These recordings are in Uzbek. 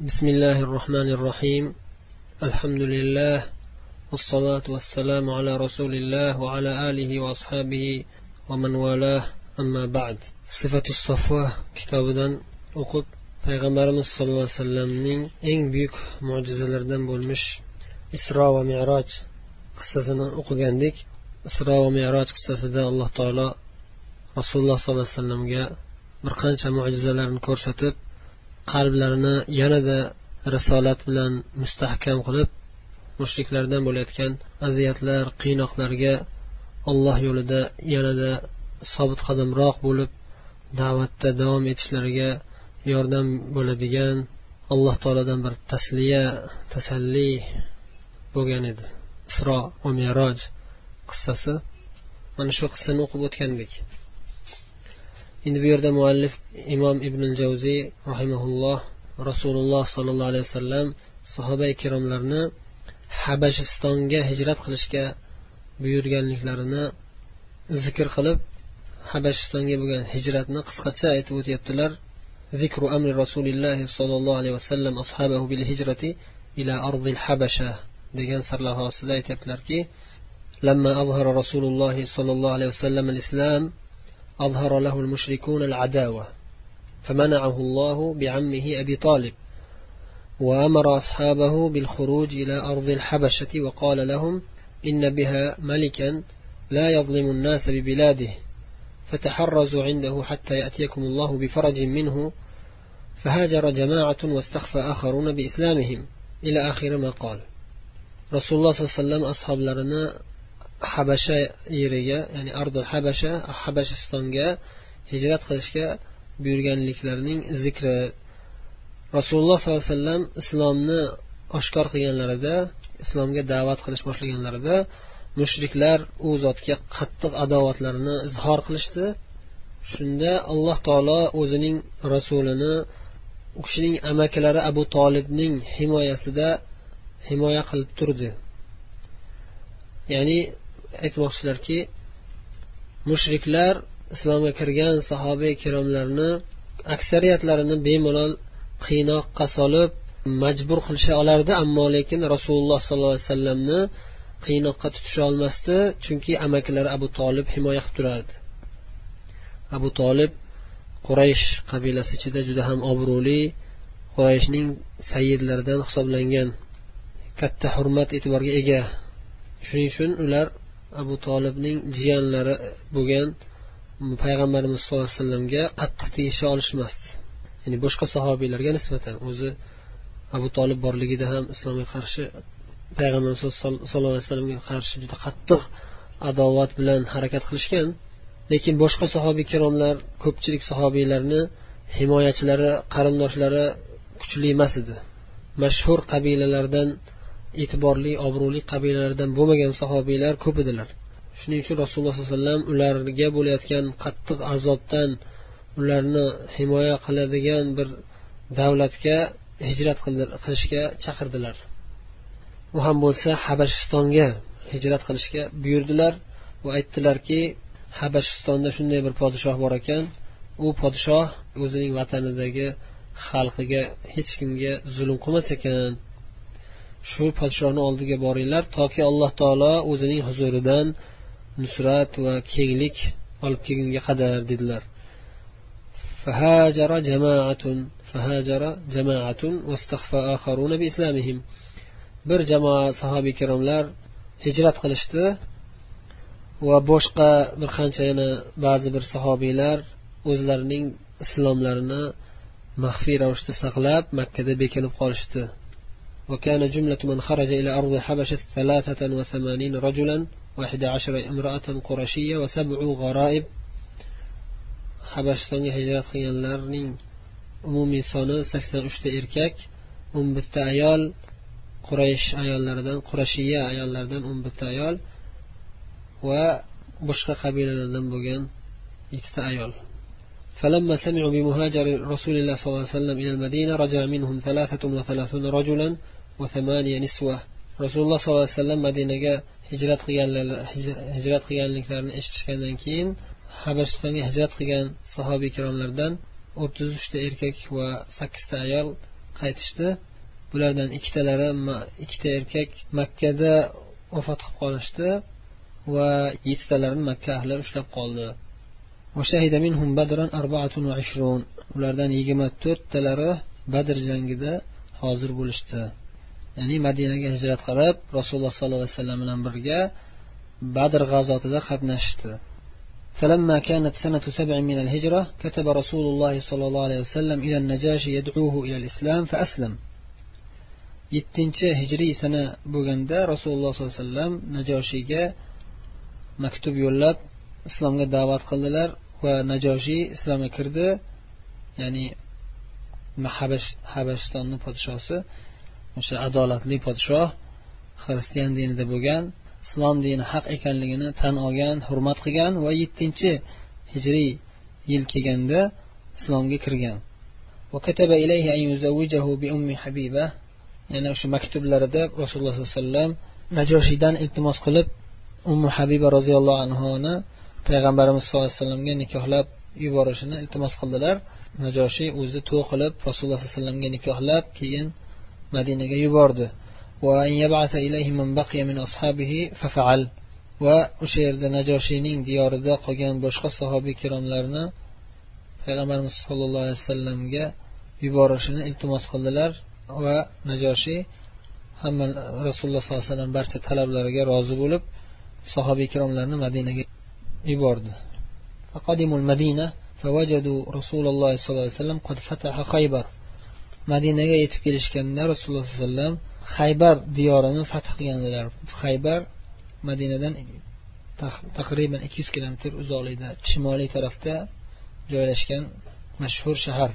بسم الله الرحمن الرحيم الحمد لله والصلاة والسلام على رسول الله وعلى آله وأصحابه ومن والاه أما بعد صفة الصفوة كتابا o'qib payg'ambarimiz sallallohu alayhi vasallamning eng buyuk mo'jizalaridan bo'lmish isro va meroj qissasini o'qigandik isro va meroj qissasida alloh taolo rasululloh sollallohu alayhi vasallamga bir qancha mo'jizalarni ko'rsatib qalblarini yanada risolat bilan mustahkam qilib mushriklardan bo'layotgan aziyatlar qiynoqlarga alloh yo'lida yanada sobit qadamroq bo'lib da'vatda davom etishlariga yordam bo'ladigan alloh taolodan bir tasliya tasalli bo'lgan edi. Isro va meroj qissasi. Mana shu qissani o'qib o'tgandik. endi bu yerda muallif imom ibn javziy rahimaulloh rasululloh sollallohu alayhi vasallam sahoba ikromlarni habashistonga hijrat qilishga buyurganliklarini zikr qilib habashistonga bo'lgan hijratni qisqacha aytib o'tyaptilar ذكر أمر رسول الله صلى الله عليه وسلم أصحابه بالهجرة إلى أرض الحبشة degan sarlavhasida aytyaptilarki لما أظهر رسول الله صلى الله عليه وسلم الإسلام أظهر له المشركون العداوة فمنعه الله بعمه أبي طالب وأمر أصحابه بالخروج إلى أرض الحبشة وقال لهم إن بها ملكا لا يظلم الناس ببلاده فتحرزوا عنده حتى يأتيكم الله بفرج منه فهاجر جماعة واستخفى آخرون بإسلامهم. إلى آخر ما قال. رسول الله صلى الله عليه وسلم أصحاب لنا habasha yeriga ya'ni ardul habasha habashistonga hijrat qilishga buyurganliklarining zikri. Rasululloh sollallohu alayhi vasallam islomni oshkor qilganlarida islomga da'vat qilish boshlaganlarida mushriklar u zotga qattiq adovatlarini izhor qilishdi. Shunda alloh taolo o'zining rasulini u kishining amakilari abu tolibning himoyasida himoya qilib turdi. Ya'ni aytmoqchilarki mushriklar islomga kirgan sahobiy ikromlarni aksariyatlarini bemalol qiynoqqa solib majbur qilisha olardi ammo lekin rasululloh sollallohu alayhi vasallamni qiynoqqa tutisha olmasdi chunki amakilari abu tolib himoya qilib turardi. Abu tolib quraysh qabilasi ichida juda ham obro'li qurayshning sayyidlaridan hisoblangan katta hurmat e'tiborga ega. Shuning uchun ular abu tolibning jiyanlari bo'lgan payg'ambarimiz sallallohu alayhi vasallamga qattiq tegisha olishmasdi. Ya'ni boshqa sahobiylarga nisbatan o'zi abu tolib borligida ham islomga qarshi payg'ambarimiz sallallohu alayhi vasallamga qarshi juda qattiq adovat bilan harakat qilishgan lekin boshqa sahobiy ikromlar ko'pchilik sahobiylarni himoyachilari qarindoshlari kuchli emas edi. Mashhur qabilalardan e'tiborli obro'li qabilalardan bo'lmagan sahobiylar ko'p edilar. Shuning uchun rasululloh sollallohu alayhi vasallam ularga bo'layotgan qattiq azobdan ularni himoya qiladigan bir davlatga hijrat qilishga chaqirdilar. U ham bo'lsa habashistonga hijrat qilishga buyurdilar va aytdilarki habashistonda shunday bir podshoh bor ekan. U podshoh o'zining vatanidagi xalqiga hech kimga zulm qilmas ekan. shu podshohni oldiga boringlar toki alloh taolo o'zining huzuridan nusrat va kenglik olib kelgunga qadar dedilar فهاجر جماعة فهاجر جماعة واستخفى آخرون بإسلامهم bir jamoa sahobiy ikromlar hijrat qilishdi va boshqa bir qancha yana ba'zi bir sahobiylar o'zlarining islomlarini maxfiy ravishda saqlab makkada bekinib qolishdi وكان جملة من خرج إلى أرض حبشة ثلاثة وثمانين رجلا واحد عشر امرأة قرشية وسبع غرائب. حبشة هجرة خيان لارنين أمومي sakson uchta أشت إركاك أم ayol قريش أيال qurashiya قرشية أيال bitta أم va boshqa qabilalardan bo'lgan yettita فلما سمعوا بمهاجر رسول الله صلى الله عليه وسلم إلى المدينة رجع منهم ثلاثة وثلاثون رجلا rasululloh sollallohu alayhi vasallam madinaga hijrat qilganlar hijrat qilganliklarini eshitishgandan keyin habashistonga hijrat qilgan sahobiy ikromlardan o'ttiz uchta erkak va sakkizta ayol qaytishdi. Bulardan ikkitalari ikkita erkak makkada vafot qilib qolishdi va yettitalarini makka ahli ushlab qoldi. Ulardan yigirma to'rttalari badr jangida hozir bo'lishdi. ya'ni madinaga hijrat qilib rasululloh sollallohu alayhi vasallam bilan birga badr g'azotida qatnashishdi فلما كانت سنة سبع من الهجرة كتب رسول الله صلى الله عليه وسلم إلى النجاشي يدعوه إلى الإسلام فأسلم yettinchi hijriy sana bo'lganda rasululloh sollallohu alayhi vasallam najoshiyga maktub yo'llab islomga da'vat qildilar va najoshiy islomga kirdi ya'ni habash habashistonni podshosi o'sha adolatli podshoh xristian dinida bo'lgan islom dini haq ekanligini tan olgan hurmat qilgan va yettinchi hijriy yil kelganda islomga kirgan. Yana shu maktublarida rasululloh sollallohu alayhi vasallam najoshiydan iltimos qilib ummu habiba roziyallohu anhuni payg'ambarimiz sallallohu alayhi vasallamga nikohlab yuborishini iltimos qildilar. Najoshiy o'zi to'y qilib rasululloh sollallohu alayhi vasallamga nikohlab keyin madinaga yubordi va o'sha yerda najoshiyning diyorida qolgan boshqa sahobiy ikromlarni payg'ambarimiz sollallohu alayhi vasallamga yuborishini iltimos qildilar va najoshiy hamma rasululloh sollallohu alayhi vasallam barcha talablariga rozi bo'lib sahobiy ikromlarni madinaga yubordi فوجدوا رسول الله صلى الله عليه وسلم قد فتح خيبر madinaga yetib kelishganda rasululloh sollallohu alayhi vasallam haybar diyorini fath qilganlar. Haybar madinadan taqriban ikki yuz kilometr uzoqlikda shimoliy tarafda joylashgan mashhur shahar.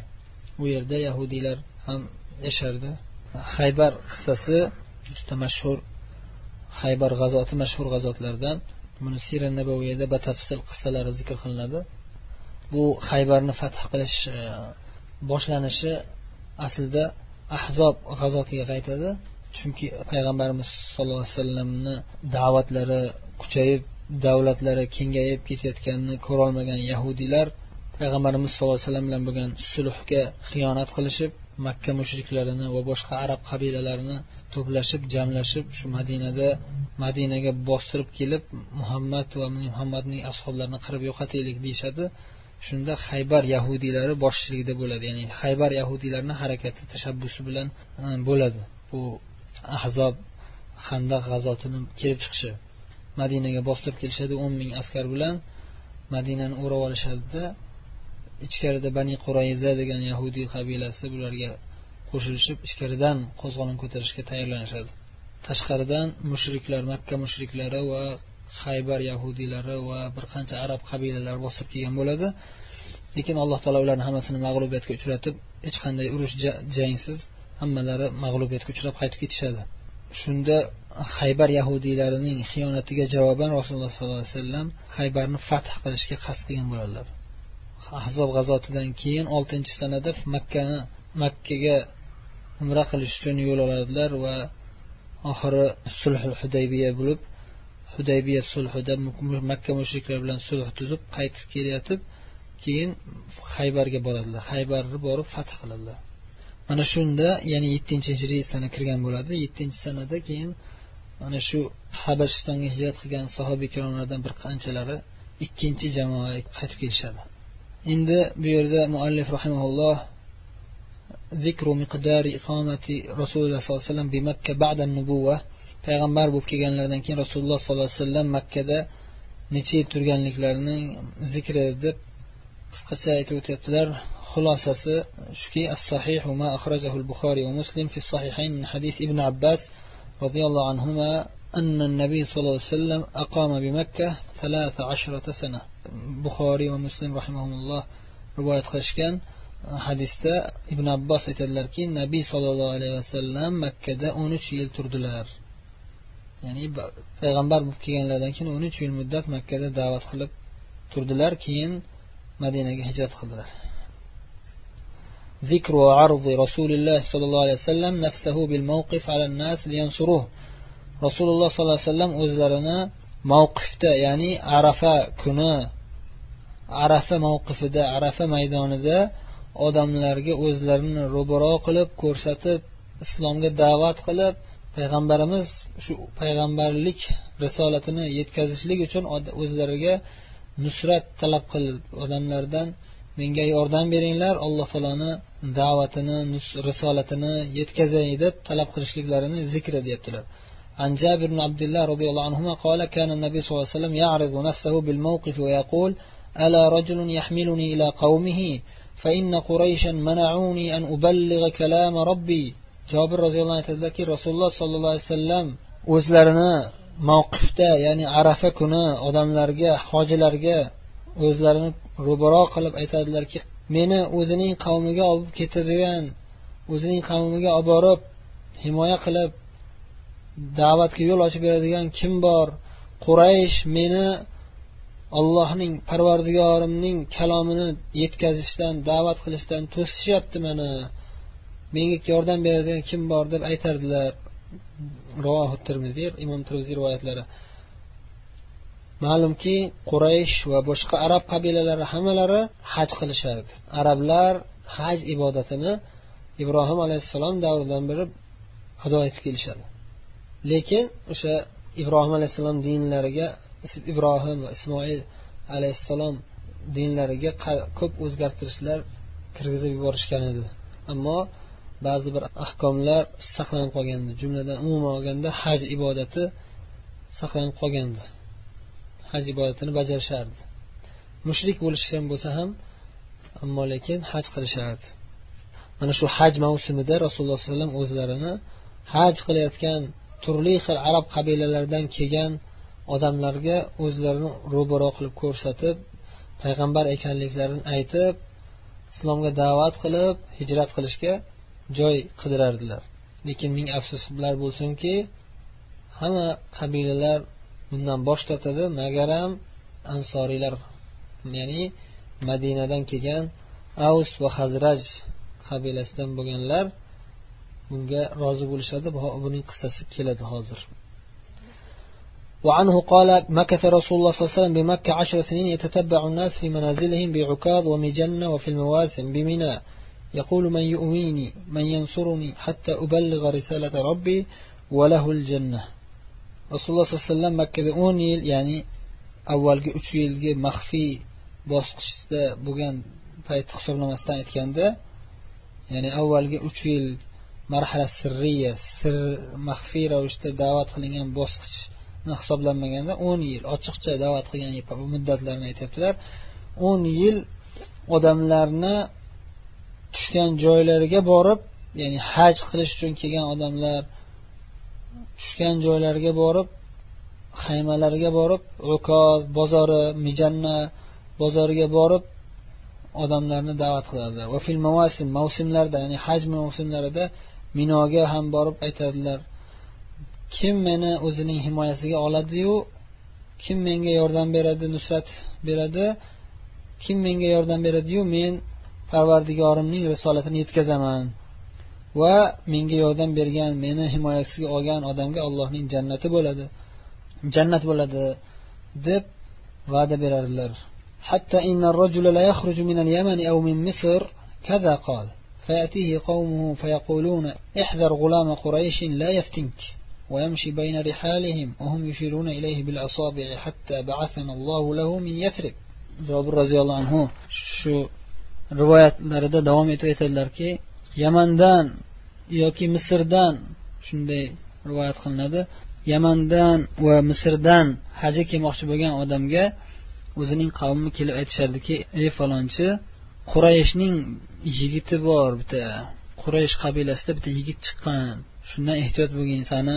U yerda yahudiylar ham yashardi. Haybar qissasi juda mashhur haybar g'azoti mashhur g'azotlardan. Buni sira nabaviyada batafsil qissalari zikr qilinadi. Bu haybarni fath qilish e, boshlanishi aslida ahzob g'azotiga qaytadi. Chunki payg'ambarimiz sollallohu alayhi vasallamni da'vatlari kuchayib davlatlari kengayib ketayotganini ko'rolmagan yahudiylar payg'ambarimiz sallallohu alayhi vasallam bilan bo'lgan sulhga xiyonat qilishib makka mushriklarini va boshqa arab qabilalarini to'plashib jamlashib shu madinada madinaga bostirib kelib muhammad va muhammadning ashoblarini qirib yo'qotaylik deyishadi. Shunda haybar yahudiylari boshchiligida bo'ladi. Ya'ni haybar yahudiylarini harakati tashabbusi bilan e, bo'ladi. Bu ahzob handaq g'azotini kelib chiqishi. Madinaga bostirib kelishadi o'n ming askar bilan. Madinani o'rab olishadida ichkarida bani qurayza degan yahudiy qabilasi bularga qo'shilishib ichkaridan qo'zg'olon ko'tarishga tayyorlanishadi. Tashqaridan mushriklar makka mushriklari va haybar yahudiylari va bir qancha arab qabilalari bosib kelgan bo'ladi. Lekin alloh taolo ularni hammasini mag'lubiyatga uchratib hech qanday urush jangsiz hammalari mag'lubiyatga uchrab qaytib ketishadi. Shunda haybar yahudiylarining xiyonatiga javoban rasululloh sollallohu alayhi vasallam haybarni fath qilishga qasd qilgan bo'ladilar. Ahzob g'azotidan keyin oltinchi sanada makkani makkaga umra qilish uchun yo'l oladilar va oxiri sulhul hudaybiya bo'lib hudaybiya sulhida makka mushriklar bilan sulh tuzib qaytib kelayotib keyin haybarga boradilar haybarni borib fath qiladilar mana shunda ya'ni yettinchi hijriy sana kirgan bo'ladi yettinchi sanada keyin mana shu habashistonga hijrat qilgan sahobiy ikromlardan bir qanchalari ikkinchi jamoa qaytib kelishadi endi bu yerda muallif rahimaulloh ذكر مقدار إقامة رسول الله صلى الله عليه وسلم بمكة بعد النبوة payg'ambar bo'lib kelganlaridan keyin rasululloh sollallohu alayhi vasallam makkada necha yil turganliklarini zikri deb qisqacha aytib o'tyaptilar xulosasi shuki as sahih ma akhrajahu al-buxoriy va muslim fi sahihayn min hadith ibn abbas roziyallohu anhuma أن النبي صلى الله عليه وسلم أقام بمكة ثلاث عشرة سنة بخاري ومسلم رحمهم الله رواية خشكان hadisda ibn abbos aytadilarki nabiy sollallohu alayhi vasallam makkada o'n uch yil turdilar ya'ni payg'ambar bo'lib kelganlaridan keyin o'n uch yil muddat makkada da'vat qilib turdilar keyin madinaga hijrat qildilar ذكر عرض رسول الله صلى الله عليه وسلم نفسه بالموقف على الناس لينصروه رسول الله صلى الله عليه وسلم o'zlarini mavqifda ya'ni arafa kuni arafa mavqifida arafa maydonida odamlarga o'zlarini ro'baro qilib ko'rsatib islomga da'vat qilib payg'ambarimiz shu payg'ambarlik risolatini yetkazishlik uchun o'zlariga nusrat talab qilib odamlardan menga yordam beringlar alloh taoloni da'vatini risolatini yetkazay deb talab qilishliklarini zikr deyaptilar عن جابر بن عبد الله رضي الله عنهما قال كان النبي صلى الله عليه وسلم يعرض نفسه بالموقف ويقول ألا رجل يحملني إلى قومه فإن قريشا منعوني أن أبلغ كلام ربي jobir roziyallohu anhu aytadilarki rasululloh sollallohu alayhi vasallam o'zlarini mavqifda ya'ni arafa kuni odamlarga hojilarga o'zlarini ro'baro qilib aytadilarki meni o'zining qavmiga olib ketadigan o'zining qavmiga olib borib himoya qilib da'vatga yo'l ochib beradigan kim bor? Quraysh meni allohning parvardigorimning kalomini yetkazishdan da'vat qilishdan to'sishyapti mani menga yordam beradigan kim bor deb aytardilar. Ravohi termiziy imom termiziy rivoyatlari. Ma'lumki quraysh va boshqa arab qabilalari hammalari haj qilishardi. Arablar haj ibodatini ibrohim alayhissalom davridan beri ado etib kelishadi. Lekin o'sha ibrohim alayhissalom dinlariga ibrohim va ismoil alayhissalom dinlariga ko'p o'zgartirishlar kirgizib yuborishgan edi. Ammo ba'zi bir ahkomlar saqlanib qolgandi. Jumladan umuman olganda haj ibodati saqlanib qolgandi. Haj ibodatini bajarishardi. Mushrik bo'lishgan bo'lsa ham ammo lekin haj qilishardi. Mana shu haj mavsumida rasululloh sollallohu alayhi vasallam o'zlarini haj qilayotgan turli xil arab qabilalaridan kelgan odamlarga o'zlarini ro'baro qilib ko'rsatib payg'ambar ekanliklarini aytib islomga da'vat qilib hijrat qilishga joy qidirardilar lekin ming afsuslar bo'lsinki hamma qabilalar bundan bosh tortadi magaram ansoriylar ya'ni madinadan kelgan avs va hazraj qabilasidan bo'lganlar bunga rozi bo'lishadi buning qissasi keladi hozir وعنه قال مكث رسول الله صلى الله عليه وسلم بمكة عشر سنين يتتبع الناس في منازلهم بعكاظ ومجنة وفي المواسم بمنى يقول من يؤويني من ينصرني حتى أبلغ رسالة ربي وله الجنة رسول الله صلى الله عليه وسلم makkada o'n yil ya'ni avvalgi uch yilgi maxfiy bosqichda bo'lgan payt hisoblamasdan aytganda ya'ni avvalgi uch yil marhala sirriya sir maxfiy ravishda da'vat qilingan bosqichni hisoblanmaganda o'n yil ochiqcha da'vat qilgan muddatlarini aytyaptilar o'n yil odamlarni tushgan joylariga borib ya'ni haj qilish uchun kelgan odamlar tushgan joylariga borib xaymalariga borib ukoz bozori mijanna bozoriga borib odamlarni da'vat qiladilar. Va fil mavasim mavsumlarda ya'ni haj mavsumlarida minoga ham borib aytadilar. Kim meni o'zining himoyasiga oladiyu kim menga yordam beradi nusrat beradi kim menga yordam beradiyu men parvardigorimning risolatini yetkazaman va menga yordam bergan meni himoyasiga olgan odamga allohning jannati bo'ladi jannat bo'ladi deb va'da berardilar حتى إن الرجل لا يخرج من اليمن أو من مصر كذا قال فيأتيه قومه فيقولون احذر غلام قريش لا يفتنك ويمشي بين رحالهم وهم يشيرون إليه بالأصابع حتى بعثنا الله له من يثرب jobir roziyallohu anhu shu rivoyatlarida davom etib aytadilarki yamandan yoki misrdan shunday rivoyat qilinadi. Yamandan va misrdan hajga kelmoqchi bo'lgan odamga o'zining qavmi kelib aytishardiki ey falonchi qurayshning yigiti bor bitta quraysh qabilasida bitta yigit chiqqan shundan ehtiyot bo'lgin sani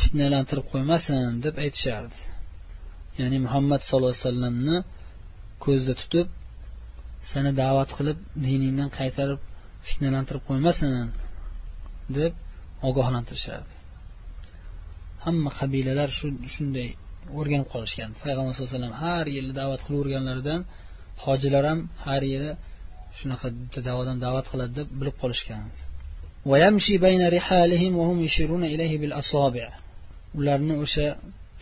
fitnalantirib qo'ymasin deb aytishardi. Ya'ni muhammad sallallohu alayhi vasallamni ko'zda tutib seni da'vat qilib diningdan qaytarib fitnalantirib qo'ymasin deb ogohlantirishardi. Hamma qabilalar shunday o'rganib qolishgan payg'ambar sallallohu alayhi vasallam har yili da'vat qilaverganlaridan hojilar ham har yili shunaqa bitta da'vodan da'vat qiladi deb bilib qolishgan ularni o'sha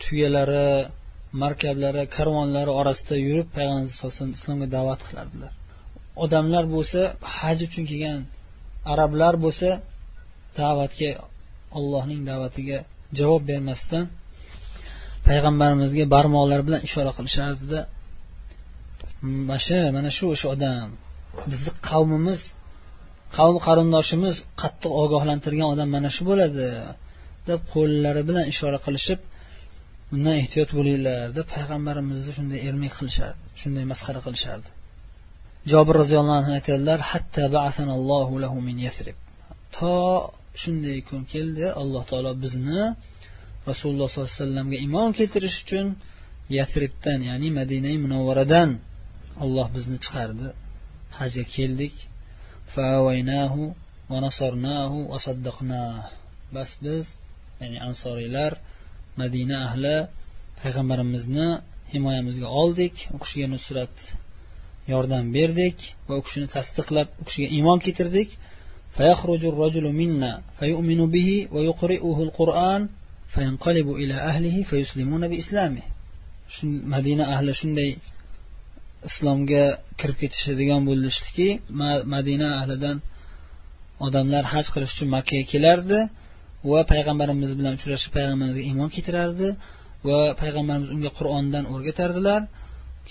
tuyalari markablari karvonlari orasida yurib payg'ambar sallallohu alayhi vasallam islomga da'vat qilardilar. Odamlar bo'lsa haj uchun kelgan arablar bo'lsa da'vatga allohning da'vatiga javob bermasdan payg'ambarimizga barmoqlari bilan ishora qilishardida. Mana shu mana shu o'sha odam. Bizni qavmimiz qavm qarindoshimiz qattiq ogohlantirgan odam mana shu bo'ladi deb qo'llari bilan ishora qilishib undan ehtiyot bo'linglar deb payg'ambarimizni shunday ermak qilishardi shunday masxara qilishardi. Jobir roziyallohu anhu aytadilar hatta lahu min yasrib. To shunday kun keldi alloh taolo bizni rasululloh sollallohu alayhi vasallamga iymon keltirish uchun yasribdan ya'ni madina munavvaradan olloh bizni chiqardi. Hajga keldik. Bas biz ya'ni ansoriylar madina ahli payg'ambarimizni himoyamizga oldik u kishiga nusrat yordam berdik va u kishini tasdiqlab u kishiga iymon keltirdik فيخرج الرجل منا فيؤمن به ويقرئه القرآن فينقلب إلى أهله فيسلمون بإسلامه madina ahli shunday islomga kirib ketishadigan bo'lishdiki madina ahlidan odamlar haj qilish uchun makkaga kelardi Va payg'ambarimiz bilan uchrashib payg'ambarimizga iymon keltirardi va payg'ambarimiz unga qur'ondan o'rgatardilar.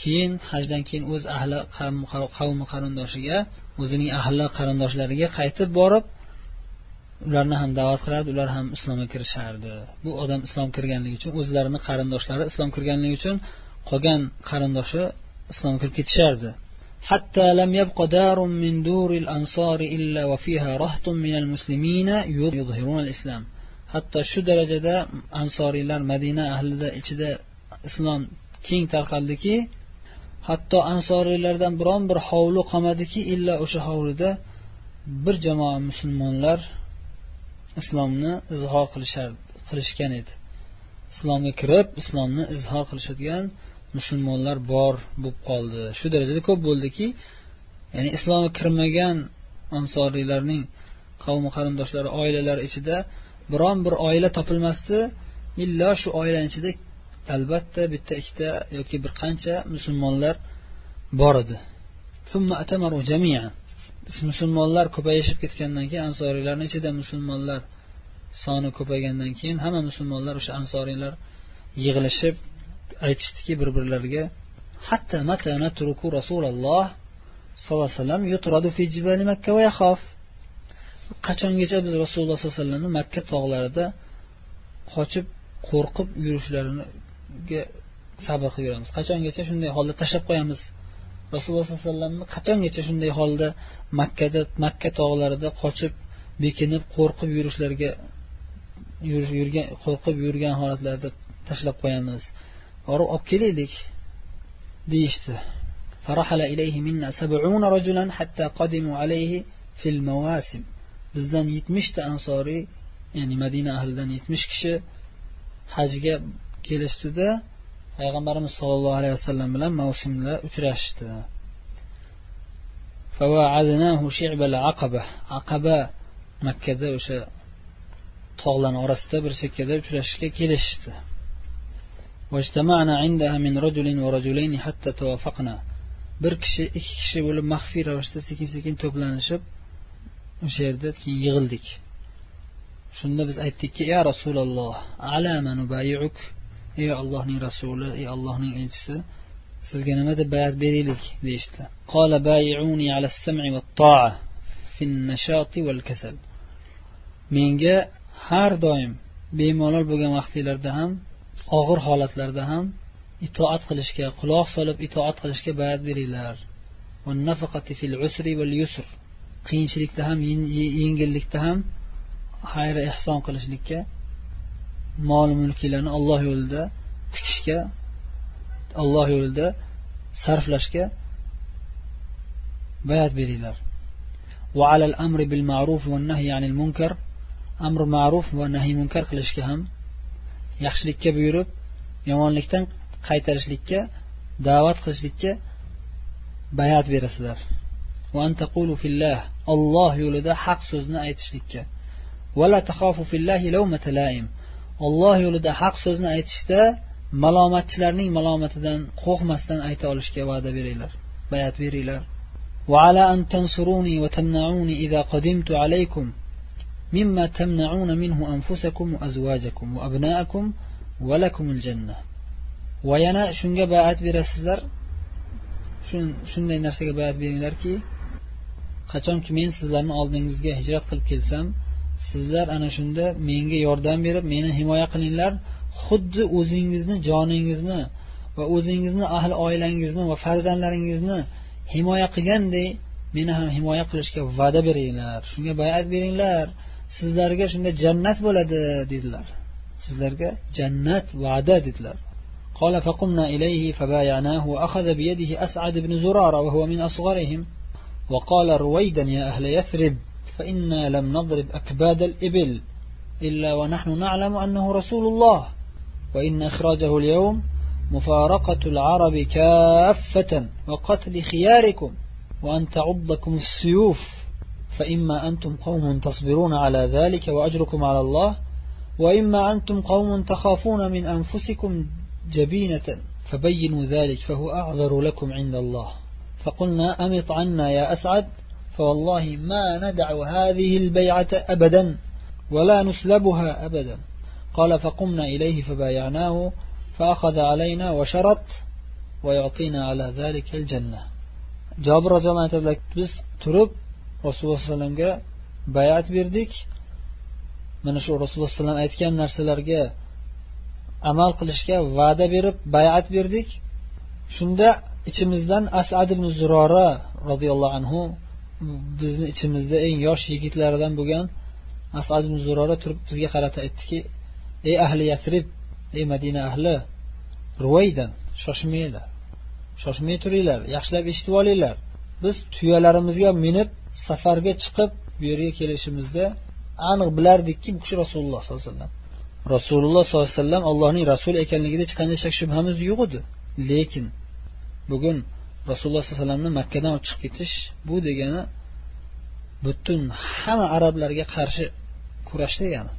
Keyin hajdan keyin o'z ahli qavmi qarindoshiga o'zining ahli qarindoshlariga qaytib borib ularni ham da'vat qilardi ular ham islomga kirishardi. Bu odam islom kirganligi uchun o'zlarini qarindoshlari islom kirganligi uchun qolgan qarindoshi islomga kirib ketishardi. حتى لم يبق دار من دور الأنصار إلا وفيها رهط من المسلمين يظهرون الإسلام hatto shu darajada ansoriylar madina ahlida ichida islom keng tarqaldiki hatto ansoriylardan biron bir hovli qolmadiki illo o'sha hovlida bir jamoa musulmonlar islomni izhor qilishar qilishgan edi islomga kirib islomni izhor qilishadigan musulmonlar bor bo'lib qoldi. Shu darajada ko'p bo'ldiki ya'ni islomga kirmagan ansoriylarning qavmi qarindoshlari oilalari ichida biron bir oila topilmasdi. Illo shu oilani ichida albatta bitta ikkita yoki bir qancha musulmonlar bor edi. Musulmonlar ko'payishib ketgandan keyin ansoriylarni ichida musulmonlar soni ko'paygandan keyin hamma musulmonlar o'sha ansoriylar yig'ilishib aytishdiki bir birlariga hatta rasululloh sollallohu alayhi vasallam yutradu fi jibali makka va yaxof. Qachongacha biz rasululloh sollallohu alayhi vasallamni makka tog'larida qochib qo'rqib yurishlariga sabr qilib yuramiz qachongacha shunday holda tashlab qo'yamiz? Rasululloh sollallohu alayhi vasallamni qachongacha shunday holda makkada makka tog'larida qochib bekinib qo'rqib yurishlariga yurgan qo'rqib yurgan holatlarda tashlab qo'yamiz? borib olib kelaylik deyishdi. Bizdan yetmishta ansoriy ya'ni madina ahlidan yetmish kishi hajga kelishdida payg'ambarimiz sollallohu alayhi vasallam bilan mavsumda uchrashishdi aqaba. Makkada o'sha tog'larni orasida bir chekkada uchrashishga kelishishdi bir kishi ikki kishi bo'lib maxfiy ravishda sekin sekin to'planishib o'sha yerda keyin yig'ildik. Shunda biz aytdikki ya rasululloh ey allohning rasuli ey allohning elchisi sizga nima deb bayat beraylik? deyishdi. Menga har doim bemalol bo'lgan vaqtinglarda ham og'ir holatlarda ham itoat qilishga quloq solib itoat qilishga bayat beringlar. Qiyinchilikda ham yengillikda ham xayr ehson qilishlikka mol mulklarni olloh yo'lida tikishga olloh yo'lida sarflashga bayat beringlar. Amri ma'ruf va nahy anil munkar. Amri ma'ruf va nahiy munkar qilishga ham yaxshilikka buyurib yomonlikdan qaytarishlikka da'vat qilishlikka bayat berasizlar olloh yo'lida haq so'zni aytishlikka olloh yo'lida haq so'zni aytishda malomatchilarning malomatidan qo'rqmasdan ayta olishga va'da beringlar bayat beringlar وعلى أن تنصروني وتمنعوني إذا قدمت عليكم مما تمنعون منه أنفسكم وأزواجكم وأبناءكم ولكم الجنة وينا شنga bayat berasizlar shunday narsaga bayat beringlarki qachonki men sizlarni oldingizga hijrat qilib kelsam sizlar ana shunda menga yordam berib meni himoya qilinglar xuddi o'zingizni joningizni va o'zingizni ahli oilangizni va farzandlaringizni himoya qilgandek meni ham himoya qilishga va'da beringlar shunga bayat beringlar sizlarga shunda jannat bo'ladi dedilar. Sizlarga jannat va'da dedilar. قال فقمنا إليه فبايعناه وأخذ بيده أسعد بن زرارة وهو من أصغرهم وقال رويدا يا أهل يثرب فإنا لم نضرب أكباد الإبل إلا ونحن نعلم أنه رسول الله وإن إخراجه اليوم مفارقة العرب كافة وقتل خياركم وأن تعضكم السيوف فإما أنتم قوم تصبرون على ذلك وأجركم على الله وإما أنتم قوم تخافون من أنفسكم جبينة فبينوا ذلك فهو أعذر لكم عند الله. فقلنا أمط عنا يا أسعد فوالله ما ندع هذه البيعة أبدا ولا نسلبها أبدا. قال فقمنا إليه فبايعناه فأخذ علينا وشرط ويعطينا على ذلك الجنة. jobir roziyallohu anhu aytadilar biz turib rasululloh alayhi vasallamga bayat berdik. Mana shu rasululloh alayhi vasallam aytgan narsalarga amal qilishga va'da berib bayat berdik. Shunda ichimizdan asad ibn zurora roziyallohu anhu bizni ichimizda eng yosh yigitlardan bo'lgan asad ibn zurora turib bizga qarata aytdiki ey ahli yatrib ey madina ahli ruvaydan shoshmanglar shoshmay turinglar yaxshilab eshitib olinglar. Biz tuyalarimizga minib safarga chiqib bu yerga kelishimizda aniq bilardikki bu kishi rasululloh sollallohu alayhi vasallam. Rasululloh sollallohu alayhi vasallam allohning rasuli ekanligida hech qanday shak shubhamiz yo'q edi. Lekin bugun rasululloh sollallohu alayhi vasallamni makkadan olib chiqib ketish bu degani butun hamma arablarga qarshi kurash degani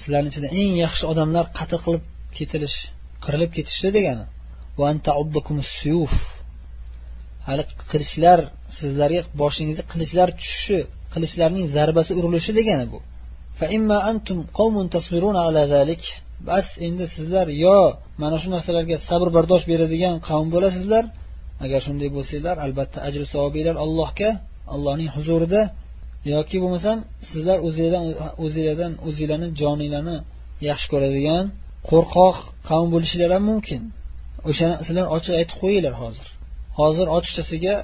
sizlarni ichida eng yaxshi odamlar qatl qilib ketilish qirilib ketishdi degani. Hali qilichlar sizlarga boshingizga qilichlar tushishi qilichlarning zarbasi urilishi degani bu. Bas endi sizlar yo mana shu narsalarga sabr bardosh beradigan qavm bo'lasizlar. Agar shunday bo'lsanglar albatta ajri savobinglar allohga allohning huzurida. Yoki bo'lmasam sizlar o'zinglardan o'zinglardan o'zinglarni joninglarni yaxshi ko'radigan qo'rqoq qavm bo'lishinglar ham mumkin. O'shani sizlar ochiq aytib qo'yinglar hozir. Hozir ochiqchasiga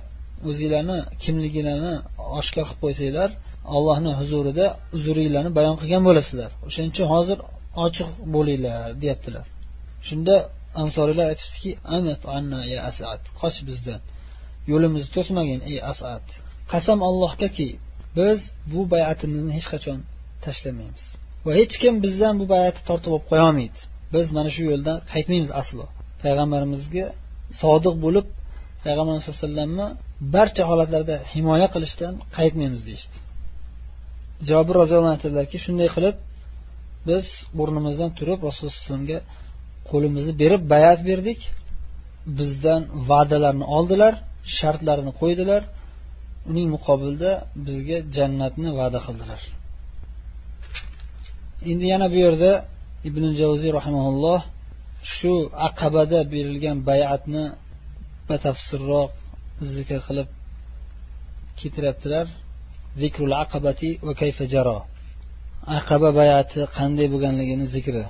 o'zinglarni kimliginglarni oshkor qilib qo'ysanglar allohni huzurida uzuringlarni bayon qilgan bo'lasizlar. O'shaning uchun hozir ochiq bo'linglar deyaptilar. Shunda ansoriylar aytishdiki asad qoch bizdan. Yo'limizni to'smagin ey asad. Qasam allohgaki biz bu bayatimizni hech qachon tashlamaymiz. Va hech kim bizdan bu bayatni tortib olib qo'yolmaydi biz mana shu yo'ldan qaytmaymiz aslo. Payg'ambarimizga sodiq bo'lib payg'ambarimiz sallallohu alayhi vasallamni barcha holatlarda himoya qilishdan qaytmaymiz deyishdi. Jobir roziyallohu anhu aytadilarki shunday qilib biz o'rnimizdan turib rasululloh alayhi vasallamga qo'limizni berib bayat berdik. Bizdan va'dalarni oldilar shartlarini qo'ydilar. Uning muqobilida bizga jannatni va'da qildilar. Endi yana bu yerda ibn javziy rahimaulloh shu aqabada berilgan bayatni batafsilroq zikr qilib keltiryaptilar zikrul aqabati va kayfa jaro. Aqaba bayati qanday bo'lganligini zikri.